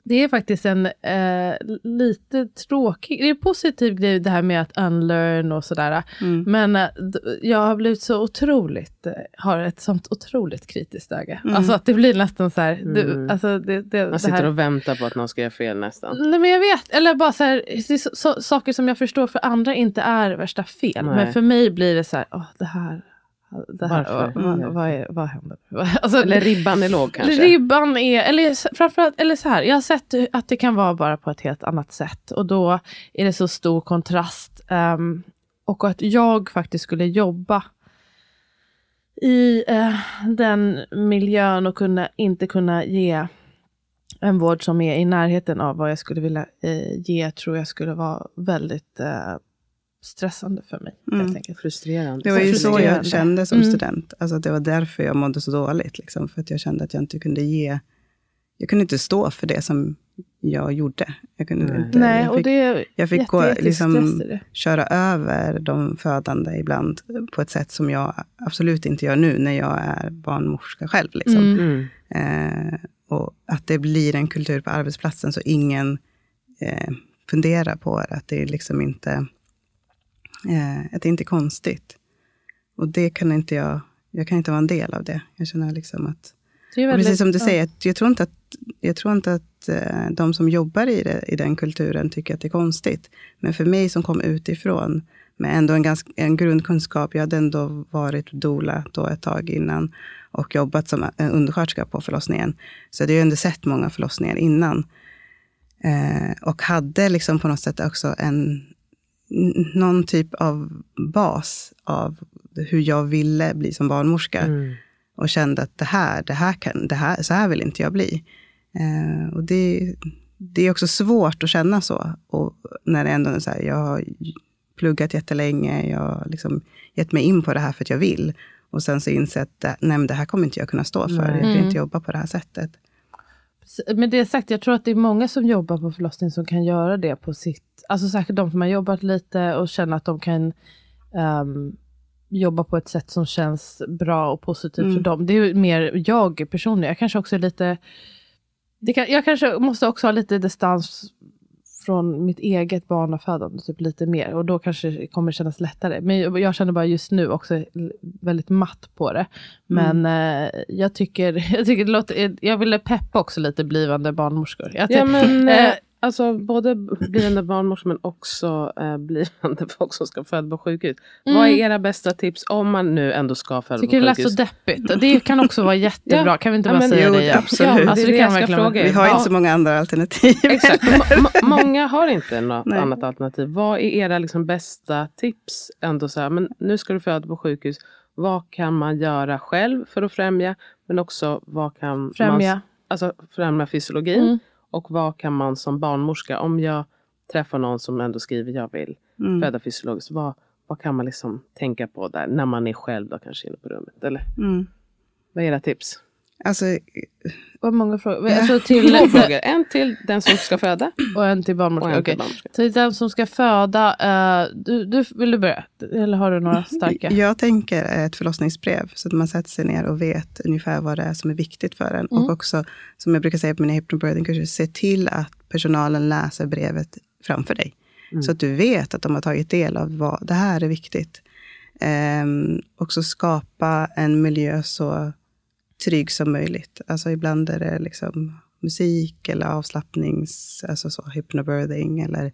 det är faktiskt en eh, lite tråkig, det är en positiv grej det här med att unlearn och sådär. Mm. Men eh, jag har blivit så otroligt, eh, har ett sånt otroligt kritiskt öga. Mm. Alltså att det blir nästan så här, du, Mm. alltså det, det, Man det sitter här, och väntar på att någon ska göra fel nästan. Nej men jag vet, eller bara så här, så, så, saker som jag förstår för andra inte är värsta fel. Nej. Men för mig blir det så här, åh här, det här Varför? vad, vad, Mm. vad, är, vad händer? Alltså, Eller ribban är låg kanske. Ribban är, eller framförallt, eller så här, jag har sett att det kan vara bara på ett helt annat sätt. Och då är det så stor kontrast. ehm, och att jag faktiskt skulle jobba i eh, den miljön och kunna, inte kunna ge en vård som är i närheten av vad jag skulle vilja eh, ge, tror jag skulle vara väldigt eh, stressande för mig. Mm. Helt enkelt. Frustrerande. Det var ju så jag kände som Mm. student. Alltså det var därför jag mådde så dåligt. Liksom, för att jag kände att jag inte kunde ge... Jag kunde inte stå för det som jag gjorde. Jag kunde Nej. inte... Nej, jag och fick, det är jag fick gå, jätte- jättestress liksom, det. köra över de födande ibland på ett sätt som jag absolut inte gör nu när jag är barnmorska själv. Liksom. Mm. Mm. Eh, och att det blir en kultur på arbetsplatsen så ingen eh, funderar på det. Att det är liksom inte, eh, att det inte är konstigt. Och det kan inte jag, jag kan inte vara en del av det. Jag känner liksom att, väldigt- precis som du ja. säger, att jag tror inte att, jag tror inte att eh, de som jobbar i, det, i den kulturen tycker att det är konstigt. Men för mig som kom utifrån, med ändå en, ganska, en grundkunskap, jag hade ändå varit doula då ett tag innan och jobbat som undersköterska på förlossningen. Så jag hade ju ändå sett många förlossningar innan. Eh, och hade liksom på något sätt också en, någon typ av bas av hur jag ville bli som barnmorska Mm. och kände att det här, det här kan, det här, så här vill inte jag bli. Eh, och det, det är också svårt att känna så. Och när det ändå är så här, jag har pluggat jättelänge, jag har liksom gett mig in på det här för att jag vill. Och sen så inser jag att det, nej, men det här kommer inte jag kunna stå för. Nej. Jag Mm. inte jobba på det här sättet. Med det sagt, jag tror att det är många som jobbar på förlossning som kan göra det på sitt... Alltså säkert de som har jobbat lite och känner att de kan ehm, jobba på ett sätt som känns bra och positivt Mm. för dem. Det är ju mer jag personligen. Jag kanske också är lite... Kan, jag kanske måste också ha lite distans från mitt eget barnafödande, typ lite mer. Och då kanske det kommer kännas lättare. Men jag känner bara just nu också väldigt matt på det. Men eh, jag, tycker, jag tycker det låter... Jag ville peppa också lite blivande barnmorskor. Jag Ja, men eh, eh, alltså både blivande barnmorskor men också eh, blivande folk som ska föda på sjukhus. Vad är era bästa tips om man nu ändå ska föda Mm. tycker på det lät sjukhus? så deppigt. Det kan också vara jättebra. Ja. Kan vi inte Ja, bara men- säga Jo, det igen? absolut. Ja, alltså, Det är det kan verkligen fråga. Vi har Ja. inte så många andra alternativ. Exakt. Må- må- många har inte något Nej. annat alternativ. Vad är era liksom bästa tips? Ändå så här, men nu ska du föda på sjukhus. Vad kan man göra själv för att främja? Men också vad kan Främja. man alltså, främja fysiologin? Mm. Och vad kan man som barnmorska, om jag träffar någon som ändå skriver jag vill Mm. föda fysiologiskt. Vad, vad kan man liksom tänka på där när man är själv då kanske inne på rummet? Eller Mm. vad är era tips? Alltså, Vad många frågor? Alltså till, Två frågor. En till den som ska föda Och en till och barnmorska. en Okej. till barnmorska. Till den som ska föda. eh, du, du, vill du börja? Eller har du några starka? Jag tänker ett förlossningsbrev, så att man sätter sig ner och vet ungefär vad det är som är viktigt för en. Mm. Och också, som jag brukar säga på mina hypnobirthing-kurser, se till att personalen läser brevet framför dig. Mm. Så att du vet att de har tagit del av vad det här är viktigt. Um, också skapa en miljö så trygg som möjligt. Alltså ibland är det liksom musik eller avslappnings, alltså så hypnobirthing eller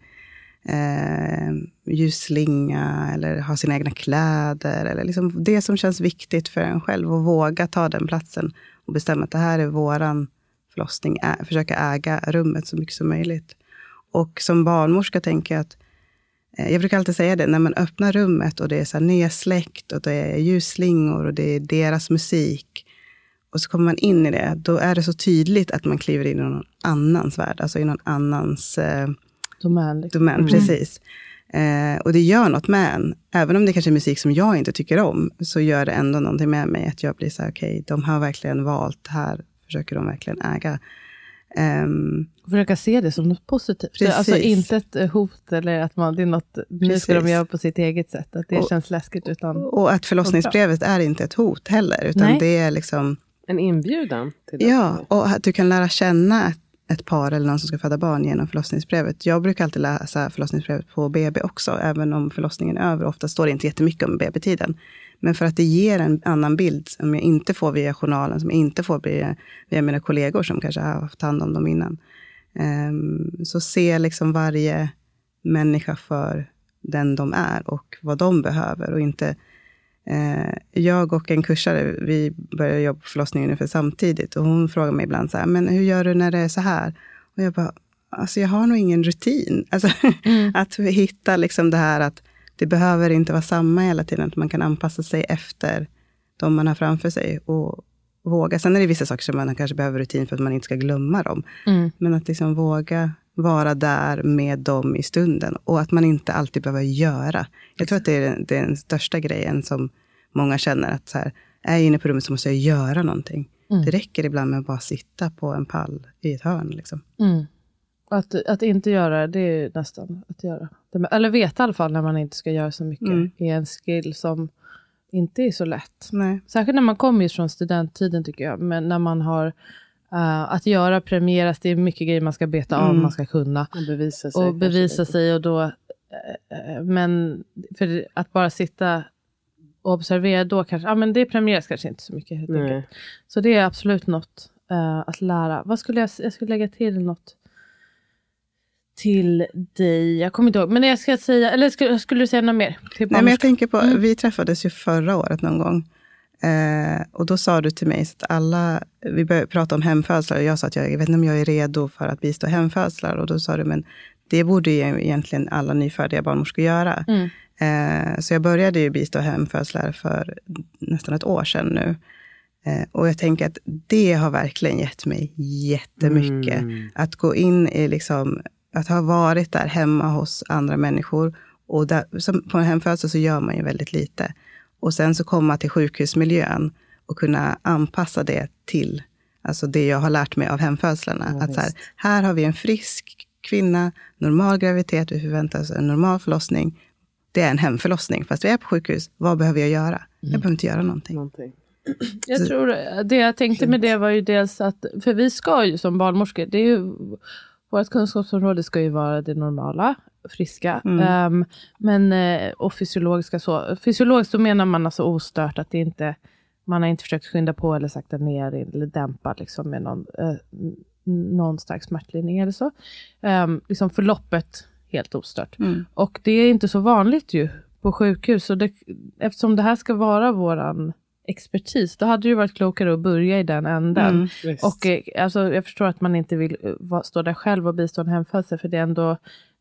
eh, ljusslinga eller ha sina egna kläder. Eller liksom det som känns viktigt för en själv och våga ta den platsen och bestämma att det här är våran förlossning. Ä, försöka äga rummet så mycket som möjligt. Och som barnmorska tänker jag att eh, jag brukar alltid säga det, när man öppnar rummet och det är så här nedsläckt och det är ljusslingor och det är deras musik. Och så kommer man in i det, då är det så tydligt att man kliver in i någon annans värld, alltså i någon annans eh, Domän. Liksom. domän. Precis. Eh, och det gör något med en. Även om det kanske är musik som jag inte tycker om, så gör det ändå någonting med mig. Att jag blir så här, okej, de har verkligen valt, här försöker de verkligen äga. Ehm, Försöka se det som något positivt. Precis. Alltså inte ett eh, hot eller att man, det är något, nu ska de göra på sitt eget sätt. Att det Och- känns läskigt. Utan, och att förlossningsbrevet är inte ett hot heller, utan Nej. det är liksom En inbjudan till. Ja, och att du kan lära känna ett, ett par eller någon som ska föda barn genom förlossningsbrevet. Jag brukar alltid läsa förlossningsbrevet på BB också, även om förlossningen är över. Ofta står det inte jättemycket om BB-tiden. Men för att det ger en annan bild som jag inte får via journalen, som jag inte får via, via mina kollegor som kanske har haft hand om dem innan. Um, så se liksom varje människa för den de är och vad de behöver och inte jag och en kursare, vi började jobba på förlossningen ungefär samtidigt. Och hon frågar mig ibland så här, men hur gör du när det är så här? Och jag bara, alltså jag har nog ingen rutin. Alltså, mm. att hitta liksom det här att det behöver inte vara samma hela tiden. Att man kan anpassa sig efter de man har framför sig. Och våga. Sen är det vissa saker som man kanske behöver rutin för att man inte ska glömma dem. Mm. Men att liksom våga vara där med dem i stunden. Och att man inte alltid behöver göra. Jag tror att det är, den, det är den största grejen som många känner. Att så här, är jag inne på rummet så måste jag göra någonting. Mm. Det räcker ibland med att bara sitta på en pall i ett hörn. Liksom. Mm. Att, att inte göra det är nästan att göra. Eller veta i alla fall när man inte ska göra så mycket. Mm. är en skill som inte är så lätt. Nej. Särskilt när man kommer från studenttiden tycker jag. Men när man har Uh, att göra premieras, det är mycket grejer man ska beta av, mm. man ska kunna. Och bevisa sig. Och bevisa sig och då, uh, men för att bara sitta och observera då kanske, ja men det premieras kanske inte så mycket. Helt Så det är absolut något att lära. Vad skulle jag, jag skulle lägga till något till dig. Jag kommer inte ihåg, men jag ska säga, eller skulle, skulle du säga något mer? Nej, men jag tänker på, mm. vi träffades ju förra året någon gång. Eh, och då sa du till mig att alla, vi började prata om hemfödslar och jag sa att jag, jag vet inte om jag är redo för att bistå hemfödslar. Och då sa du, men det borde ju egentligen alla nyfödda barnmorskor göra. Mm. Eh, så jag började ju bistå hemfödslar för nästan ett år sedan nu. Eh, och jag tänker att det har verkligen gett mig jättemycket. Mm. Att gå in i, liksom, att ha varit där hemma hos andra människor. Och där, som på en hemfödsel så gör man ju väldigt lite. Och sen så komma till sjukhusmiljön och kunna anpassa det till alltså det jag har lärt mig av hemfödslarna. Ja, att så här, här har vi en frisk kvinna, normal graviditet, vi förväntar oss en normal förlossning. Det är en hemförlossning, fast vi är på sjukhus. Vad behöver jag göra? Mm. Jag behöver inte göra någonting. någonting. Jag tror det jag tänkte med det var ju dels att, för vi ska ju som barnmorskor, det är ju, vårt kunskapsområde ska ju vara det normala friska. Mm. Um, men, uh, och fysiologiska så. Fysiologiskt då menar man alltså ostört, att det inte, man har inte försökt skynda på eller sakta ner eller dämpa liksom, med någon, uh, någon stark smärtlindring eller så. Um, liksom förloppet helt ostört. Mm. Och det är inte så vanligt ju på sjukhus. Och det, eftersom det här ska vara våran expertis, då hade det varit klokare att börja i den änden. Mm, och eh, alltså, jag förstår att man inte vill stå där själv och bistå en hemfödsel, för det är ändå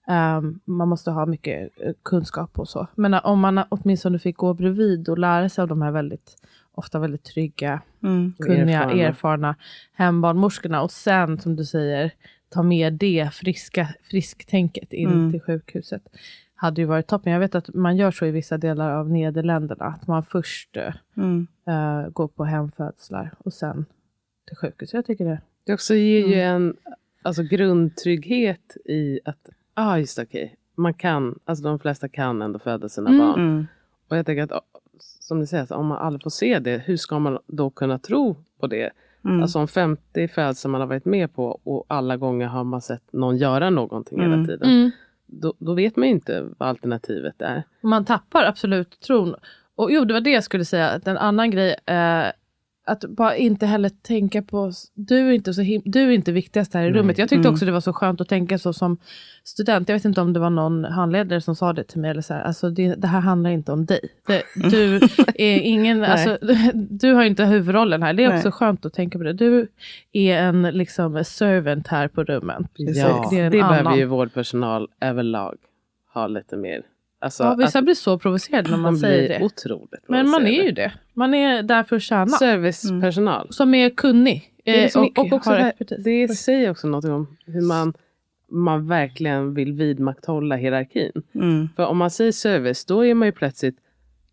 Um, man måste ha mycket uh, kunskap och så. Men uh, om man åtminstone fick gå bredvid och lära sig av de här väldigt, ofta väldigt trygga, mm, kunniga, erfarna. erfarna hembarnmorskorna och sen, som du säger, ta med det friska, frisktänket in mm. till sjukhuset. Hade ju varit toppen. Jag vet att man gör så i vissa delar av Nederländerna, att man först uh, mm. går på hemfödslar och sen till sjukhus. Jag tycker det. Det också ger ju mm. en alltså, grundtrygghet i att Ja, ah, just okej. Okay. Man kan, alltså de flesta kan ändå föda sina mm. barn. Mm. Och jag tänker att som ni säger, om man aldrig får se det, hur ska man då kunna tro på det? Mm. Alltså om 50 födelser man har varit med på och alla gånger har man sett någon göra någonting mm. hela tiden. Mm. Då, då, vet man ju inte vad alternativet är. Man tappar absolut tron. Och jo, det var det jag skulle säga. Att en annan grej eh, att bara inte heller tänka på, du är inte, så du är inte viktigast här i rummet. Jag tyckte mm. också det var så skönt att tänka så som student. Jag vet inte om det var någon handledare som sa det till mig. Eller så här, alltså det, det här handlar inte om dig. Det, du är ingen, alltså, du har inte huvudrollen här. Det är Nej. också skönt att tänka på det. Du är en liksom, servant här på rummet. Ja, det, det behöver ju vårdpersonal överlag ha lite mer Alltså, ja, vissa blir så provocerade när man säger det. Otroligt Men man är ju det. Man är där för att tjäna. Servicepersonal. Mm. Som är kunnig. Det, är och, och också här, det säger också något om hur man, man verkligen vill vidmakthålla hierarkin. Mm. För om man säger service, då är man ju plötsligt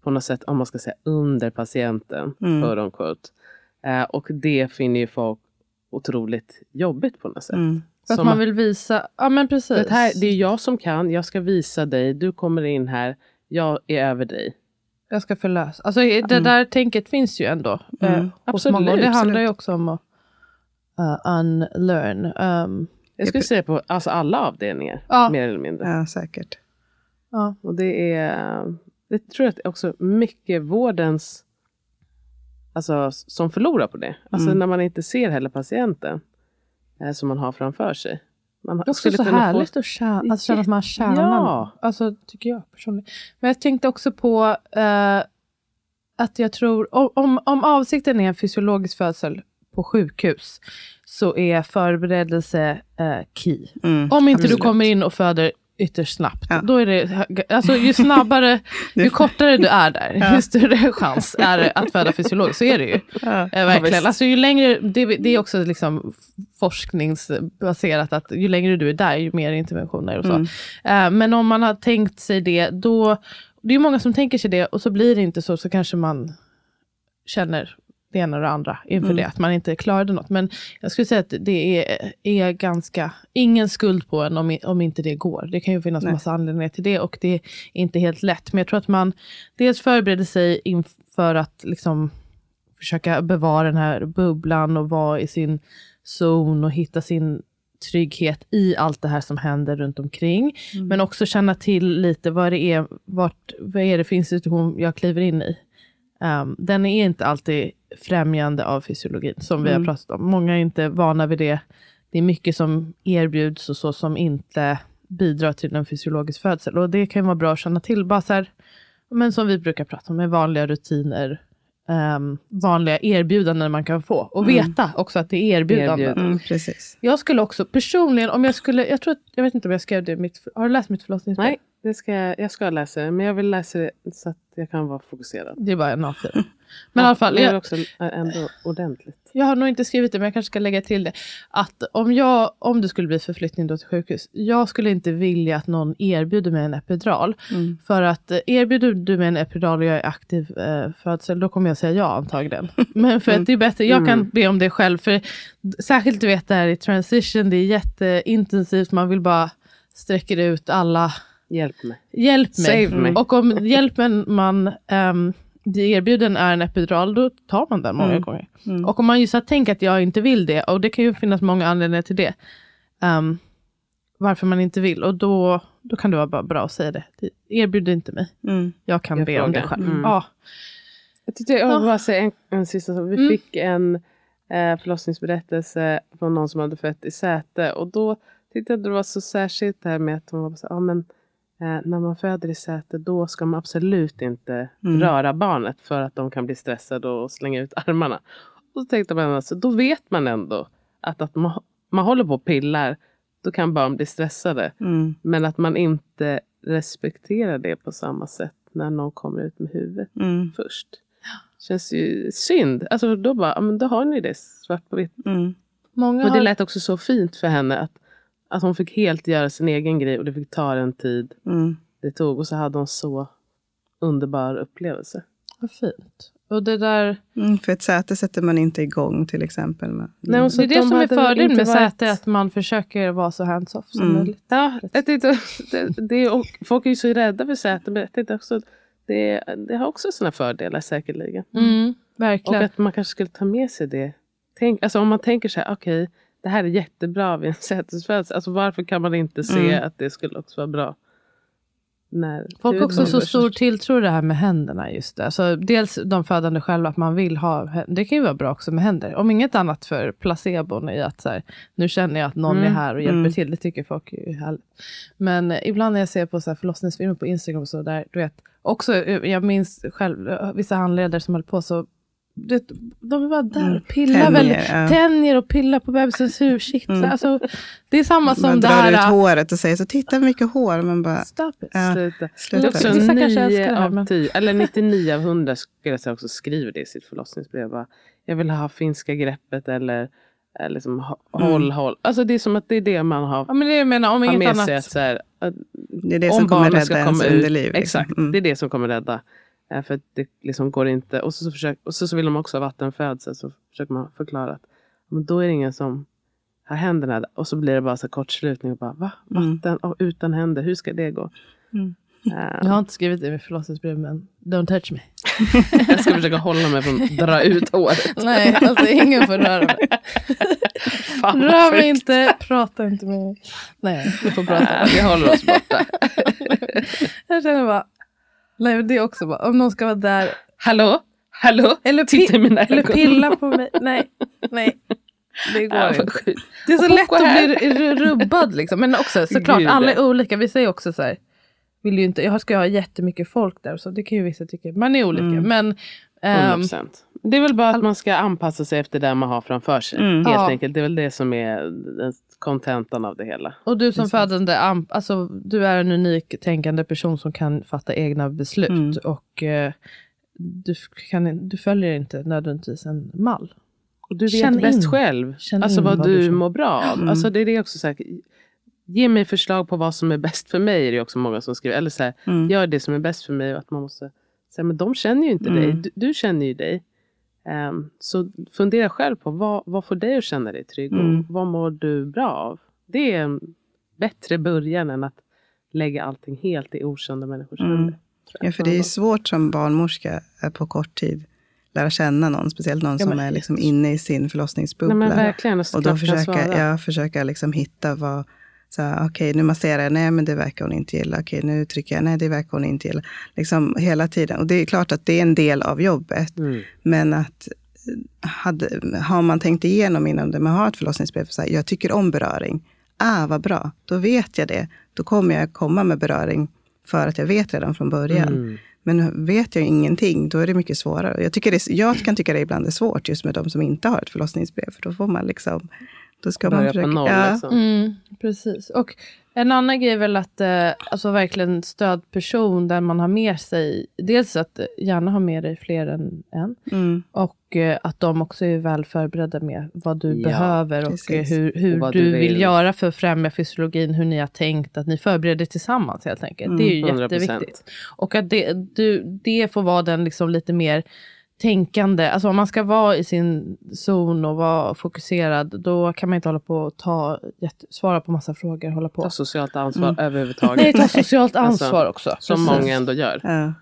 på något sätt, om man ska säga under patienten. Mm. För uh, och det finner ju folk otroligt jobbigt på något sätt. Mm. För att man vill visa, ja men precis. För här, det är jag som kan, jag ska visa dig, du kommer in här, jag är över dig. Jag ska förlösa. Alltså det Mm. där tänket finns ju ändå. Mm. Eh, hos många. Det Absolut, handlar absolut. ju också om att uh, unlearn. Um, Jag skulle säga på alltså alla avdelningar. Ja. Mer eller mindre. Ja, säkert. ja. Och det är, det tror jag också mycket vårdens, alltså som förlorar på det. Alltså Mm. när man inte ser heller patienten eh, som man har framför sig. Man Det är också skulle så kunna få- härligt att tjäna, alltså, känna att man tjänar Ja. Alltså, tycker jag personligen. Men jag tänkte också på eh, att jag tror, om- om, om avsikten är en fysiologisk födsel på sjukhus, så är förberedelse eh, key. Mm, Om inte absolut. du kommer in och föder ytterst snabbt, Ja. då är det, alltså ju snabbare, ju kortare du är där, Ja. ju större chans är det att föda fysiologiskt. Så är det ju. Ja. Eh, verkligen. alltså, ju längre, det, det är också liksom forskningsbaserat att ju längre du är där, ju mer interventioner och så. Mm. Eh, men om man har tänkt sig det, då, det är ju många som tänker sig det och så blir det inte så, så kanske man känner det ena och det andra inför Mm. det, att man inte klarade något. Men jag skulle säga att det är, är ganska, ingen skuld på en om, om inte det går. Det kan ju finnas Nej. massa anledningar till det och det är inte helt lätt. Men jag tror att man dels förbereder sig inför att liksom försöka bevara den här bubblan och vara i sin zon och hitta sin trygghet i allt det här som händer runt omkring. Men också känna till lite vad det är, vart, vad är det för institution jag kliver in i. Um, den är inte alltid främjande av fysiologin, som vi har pratat om. Många är inte vana vid det. Det är mycket som erbjuds och så som inte bidrar till en fysiologisk födsel. Och det kan vara bra att känna till. Bara så här, men som vi brukar prata om, med vanliga rutiner, ehm, vanliga erbjudanden man kan få. Och veta också att det är erbjudanden. Erbjudanden. Mm, precis. Jag skulle också personligen, om jag skulle, jag tror att, jag vet inte om jag skrev det mitt, har du läst mitt förlossningsbrev? Nej, det ska jag, jag ska läsa det. Men jag vill läsa det så att jag kan vara fokuserad. Det är bara en A4. Men i alla fall, Det är jag, också ändå ordentligt. jag har nog inte skrivit det, men jag kanske ska lägga till det. Att om, jag, om det skulle bli förflyttning då till sjukhus, jag skulle inte vilja att någon erbjuder mig en epidural. Mm. För att eh, erbjuder du mig en epidural och jag är aktiv eh, födsel, då kommer jag säga ja antagligen. Men för att det är bättre, jag kan be om det själv. För särskilt du vet det här i transition, det är jätteintensivt, man vill bara sträcker ut alla Hjälp mig. Hjälp mig. Save me. Och om hjälpen man um, erbjuden är en epidural, då tar man den många Mm. gånger. Och om man just har tänkt att jag inte vill det, och det kan ju finnas många anledningar till det, um, varför man inte vill, och då, då kan det vara bara bra att säga det. erbjud inte mig. Mm. Jag kan Jag be om det frågar. själv. Mm. Ja. Jag, tyckte, jag vill bara säga en, en sista sak. Vi Mm. fick en eh, förlossningsberättelse från någon som hade fött i säte. Och då tyckte jag det var så särskilt det här med att hon var så ja, men eh, när man föder i säte då ska man absolut inte Mm. röra barnet för att de kan bli stressade och slänga ut armarna. Och så tänkte man alltså, då vet man ändå att, att man, man håller på och pillar, då kan barn bli stressade. Mm. Men att man inte respekterar det på samma sätt när någon kommer ut med huvudet Mm. först. Känns ju synd. Alltså då bara, men då har ni det svart på vitt. Mm. Många Och det har, lät också så fint för henne att, att hon fick helt göra sin egen grej och det fick ta den tid Mm. det tog. Och så hade hon så underbar upplevelse. vad fint. Och det där, Mm. För ett säte sätter man inte igång till exempel. Med. Nej, och så det är det de som är fördelen med varit- säte, att man försöker vara så hands-off som Mm. möjligt. Ja, jag det, det, och folk är ju så rädda för säte. Men jag också, det, det har också sina fördelar säkerligen. Mm, Och verkligen. att man kanske skulle ta med sig det. Tänk, alltså om man tänker så här, okej, det här är jättebra vid en sätesfödsel. Alltså varför kan man inte se Mm. att det skulle också vara bra? När Folk har också så stor tilltro till det här med händerna. just det. Alltså, Dels de födande själva, att man vill ha Det kan ju vara bra också med händer. Om inget annat för placebon i att så här, nu känner jag att någon är Mm, här och hjälper mm. till. Det tycker folk är härligt. Men eh, ibland när jag ser på så här förlossningsfilmer på Instagram och så där, du vet, också, eh, jag minns själv eh, vissa handledare som höll på så det, de är bara där Mm. och pillar Tänjer, väldigt, ja. tänjer och pillar på bebisens huvudkittlar. Mm. Alltså, det är samma som Man det drar här... ut äh, håret och säger så titta mycket hår. Man bara, Stop it. Ja. Sluta. Det är sluta. också Vissa kanske älskar 9 det här, av men- 10, eller 99 av 100 skulle jag säga också skriver det i sitt förlossningsbrev. Bara, jag vill ha finska greppet eller, liksom, hå- Mm. håll, håll. Alltså det är som att det är det man har, Ja, men det jag menar, om har inget med annat. sig. Att, så här, att det är det om som kommer rädda ens komma ut- underliv. liksom. Exakt, Mm. det är det som kommer rädda. Eh, För att det liksom går inte. Och så, så, försök, och så, så vill de också ha vattenfödsel. Så försöker man förklara att men då är det ingen som har händerna. Och så blir det bara så kortslutning. Och bara, Va? Mm. Vatten och utan händer, hur ska det gå? Mm. Jag har inte skrivit det i mitt förlossningsbrev men don't touch me. Jag ska försöka hålla mig från att dra ut håret. Nej, alltså ingen får röra mig. Fan, Rör mig inte, prata inte med mig. Nej, du får prata. Vi håller oss borta. Jag känner bara, nej det är också bara, om någon ska vara där Hallå? Hallå? eller, Titta i mina eller pilla på mig. Nej, nej. Det går Ja, inte. Det är så lätt att bli rubbad liksom. Men också såklart, Gud. alla är olika. Vissa är också så här, vill ju inte, jag ska ha jättemycket folk där. Så det kan ju vissa tycka. Man är olika. Mm. Men ehm, 100%. Det är väl bara att man ska anpassa sig efter det man har framför sig. Mm. Helt Ja. enkelt. Det är väl det som är kontentan av det hela. Och du som födande, alltså, du är en unik tänkande person som kan fatta egna beslut. Mm. Och eh, du, kan, du följer inte nödvändigtvis en mall. Och du vet Känn bäst in. själv. Känn alltså vad vad du du mår bra av. Mm. Alltså det är det också så här, Ge mig förslag på vad som är bäst för mig. är det också många som skriver. Eller så här, Mm. gör det som är bäst för mig. Och att man måste säga, men de känner ju inte Mm. dig. Du, du känner ju dig. Ehm, så fundera själv på vad, vad får dig att känna dig trygg. Mm. Och vad mår du bra av? Det är en bättre början än att lägga allting helt i okända människors Mm. händer. Ja, för det är svårt som barnmorska att på kort tid lära känna någon, speciellt någon Ja, som är liksom inne i sin förlossningsbubbla. Nej verkligen. Och, och då försöka, ja, försöka liksom hitta vad, så okej nu masserar jag, nej men det verkar hon inte gilla, okej nu trycker jag, nej det verkar hon inte gilla. Liksom hela tiden. Och det är klart att det är en del av jobbet, Mm. men att hade, har man tänkt igenom innan det, man har ett förlossningsbrev, så här, jag tycker om beröring. Ah, vad bra, då vet jag det. Då kommer jag komma med beröring för att jag vet redan från början. Mm. Men vet jag ingenting, då är det mycket svårare. Jag, tycker det, jag kan tycka det ibland är svårt just med de som inte har ett förlossningsbrev. För då får man liksom, då ska man Börja försöka. på noll. ja, Liksom. Mm, precis. Och en annan grej är väl att eh, alltså verkligen stödperson där man har med sig, dels att gärna ha med dig fler än en. mm, Och eh, att de också är väl förberedda med vad du Ja, behöver och precis. eh, hur, hur Och du du vill. vill. göra för att främja fysiologin, hur ni har tänkt, att ni förbereder tillsammans helt enkelt. det är ju 100%. jätteviktigt. Och att det, du, det får vara den liksom lite mer tänkande, alltså om man ska vara i sin zon och vara fokuserad, då kan man inte hålla på och ta, svara på massa frågor, hålla på. Ta socialt ansvar Mm. överhuvudtaget. Nej, ta socialt Alltså, ansvar också. Som Precis. många ändå gör. ja.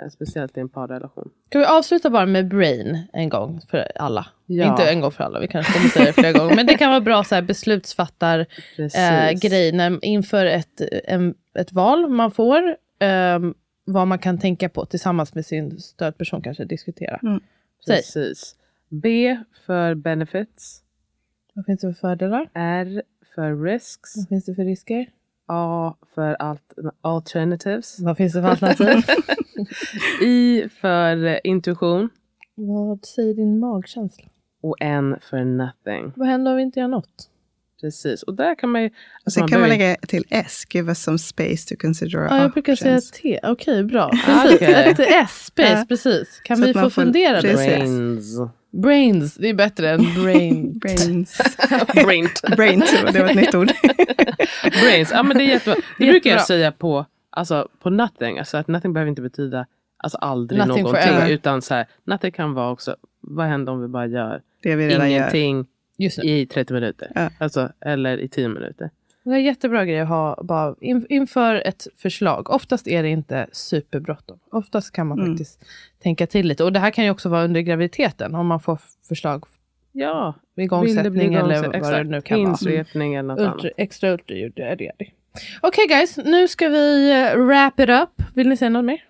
Eh, Speciellt i en parrelation. Kan vi avsluta bara med brain en gång för alla? Ja. Inte en gång för alla, vi kanske kommer säga det flera gånger. Men det kan vara bra så här beslutsfattar eh, grej när, inför ett, en, ett val man får. ehm, vad man kan tänka på tillsammans med sin stödperson kanske diskutera. Mm. Precis. B för benefits. vad finns det för fördelar? R för risks. Vad finns det för risker? A för alt alternatives. Vad finns det för alternativ? I för intuition. vad säger din magkänsla? Och N för nothing. Vad händer om vi inte gör något? Precis. Och där kan man ju... Och sen man kan man lägga till S, give us some space to consider our Ja, jag brukar säga options. T. Okej, bra. Ah, Precis. Ett S, space, Ja. precis. Kan Så vi få man får- fundera då? Brains. Brains, det är bättre än brain. Brains. Brain. Brains, det var ett nytt ord. Brains. Ja men det är jättebra. Det brukar jag Jättebra. säga på, alltså, på nothing. Alltså att nothing behöver inte betyda alltså aldrig Nothing någonting. forever. Utan så här, nothing kan vara också, vad händer om vi bara gör Det vi redan gör. ingenting nu. I 30 minuter? Ja. Alltså, eller i 10 minuter. Det är en jättebra grej att ha bara in, inför ett förslag. Oftast är det inte superbråttom. Oftast kan man Mm. faktiskt tänka till lite. Och det här kan ju också vara under graviditeten. Om man får förslag Ja, igångsättning eller vad det nu kan vara. Insvepning eller något Ultra, annat. extra ultraljud, är det. Okej guys, nu ska vi eh, wrap it up. Vill ni säga något mer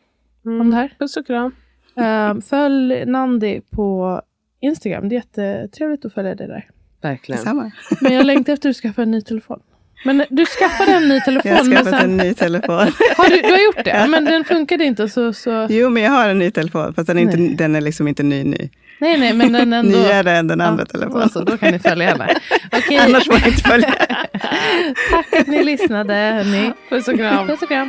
om det här? Puss och kram. Eh, följ Nandi på Instagram. Det är jättetrevligt att följa dig där. Verkligen. Men jag längtar efter att du skaffar en ny telefon. Men du skaffade en ny telefon. Jag har skaffat sen, en ny telefon. har du, du har gjort det? Men den funkade inte så... så Jo, men jag har en ny telefon, fast den är, inte, den är liksom inte ny ny. nej, nej, men den ändå... Nyare än den andra Ja, telefonen. Så, då kan ni följa henne. Okej, Annars får jag inte följa. tack att ni lyssnade. Hörni. Puss och kram. Puss och kram.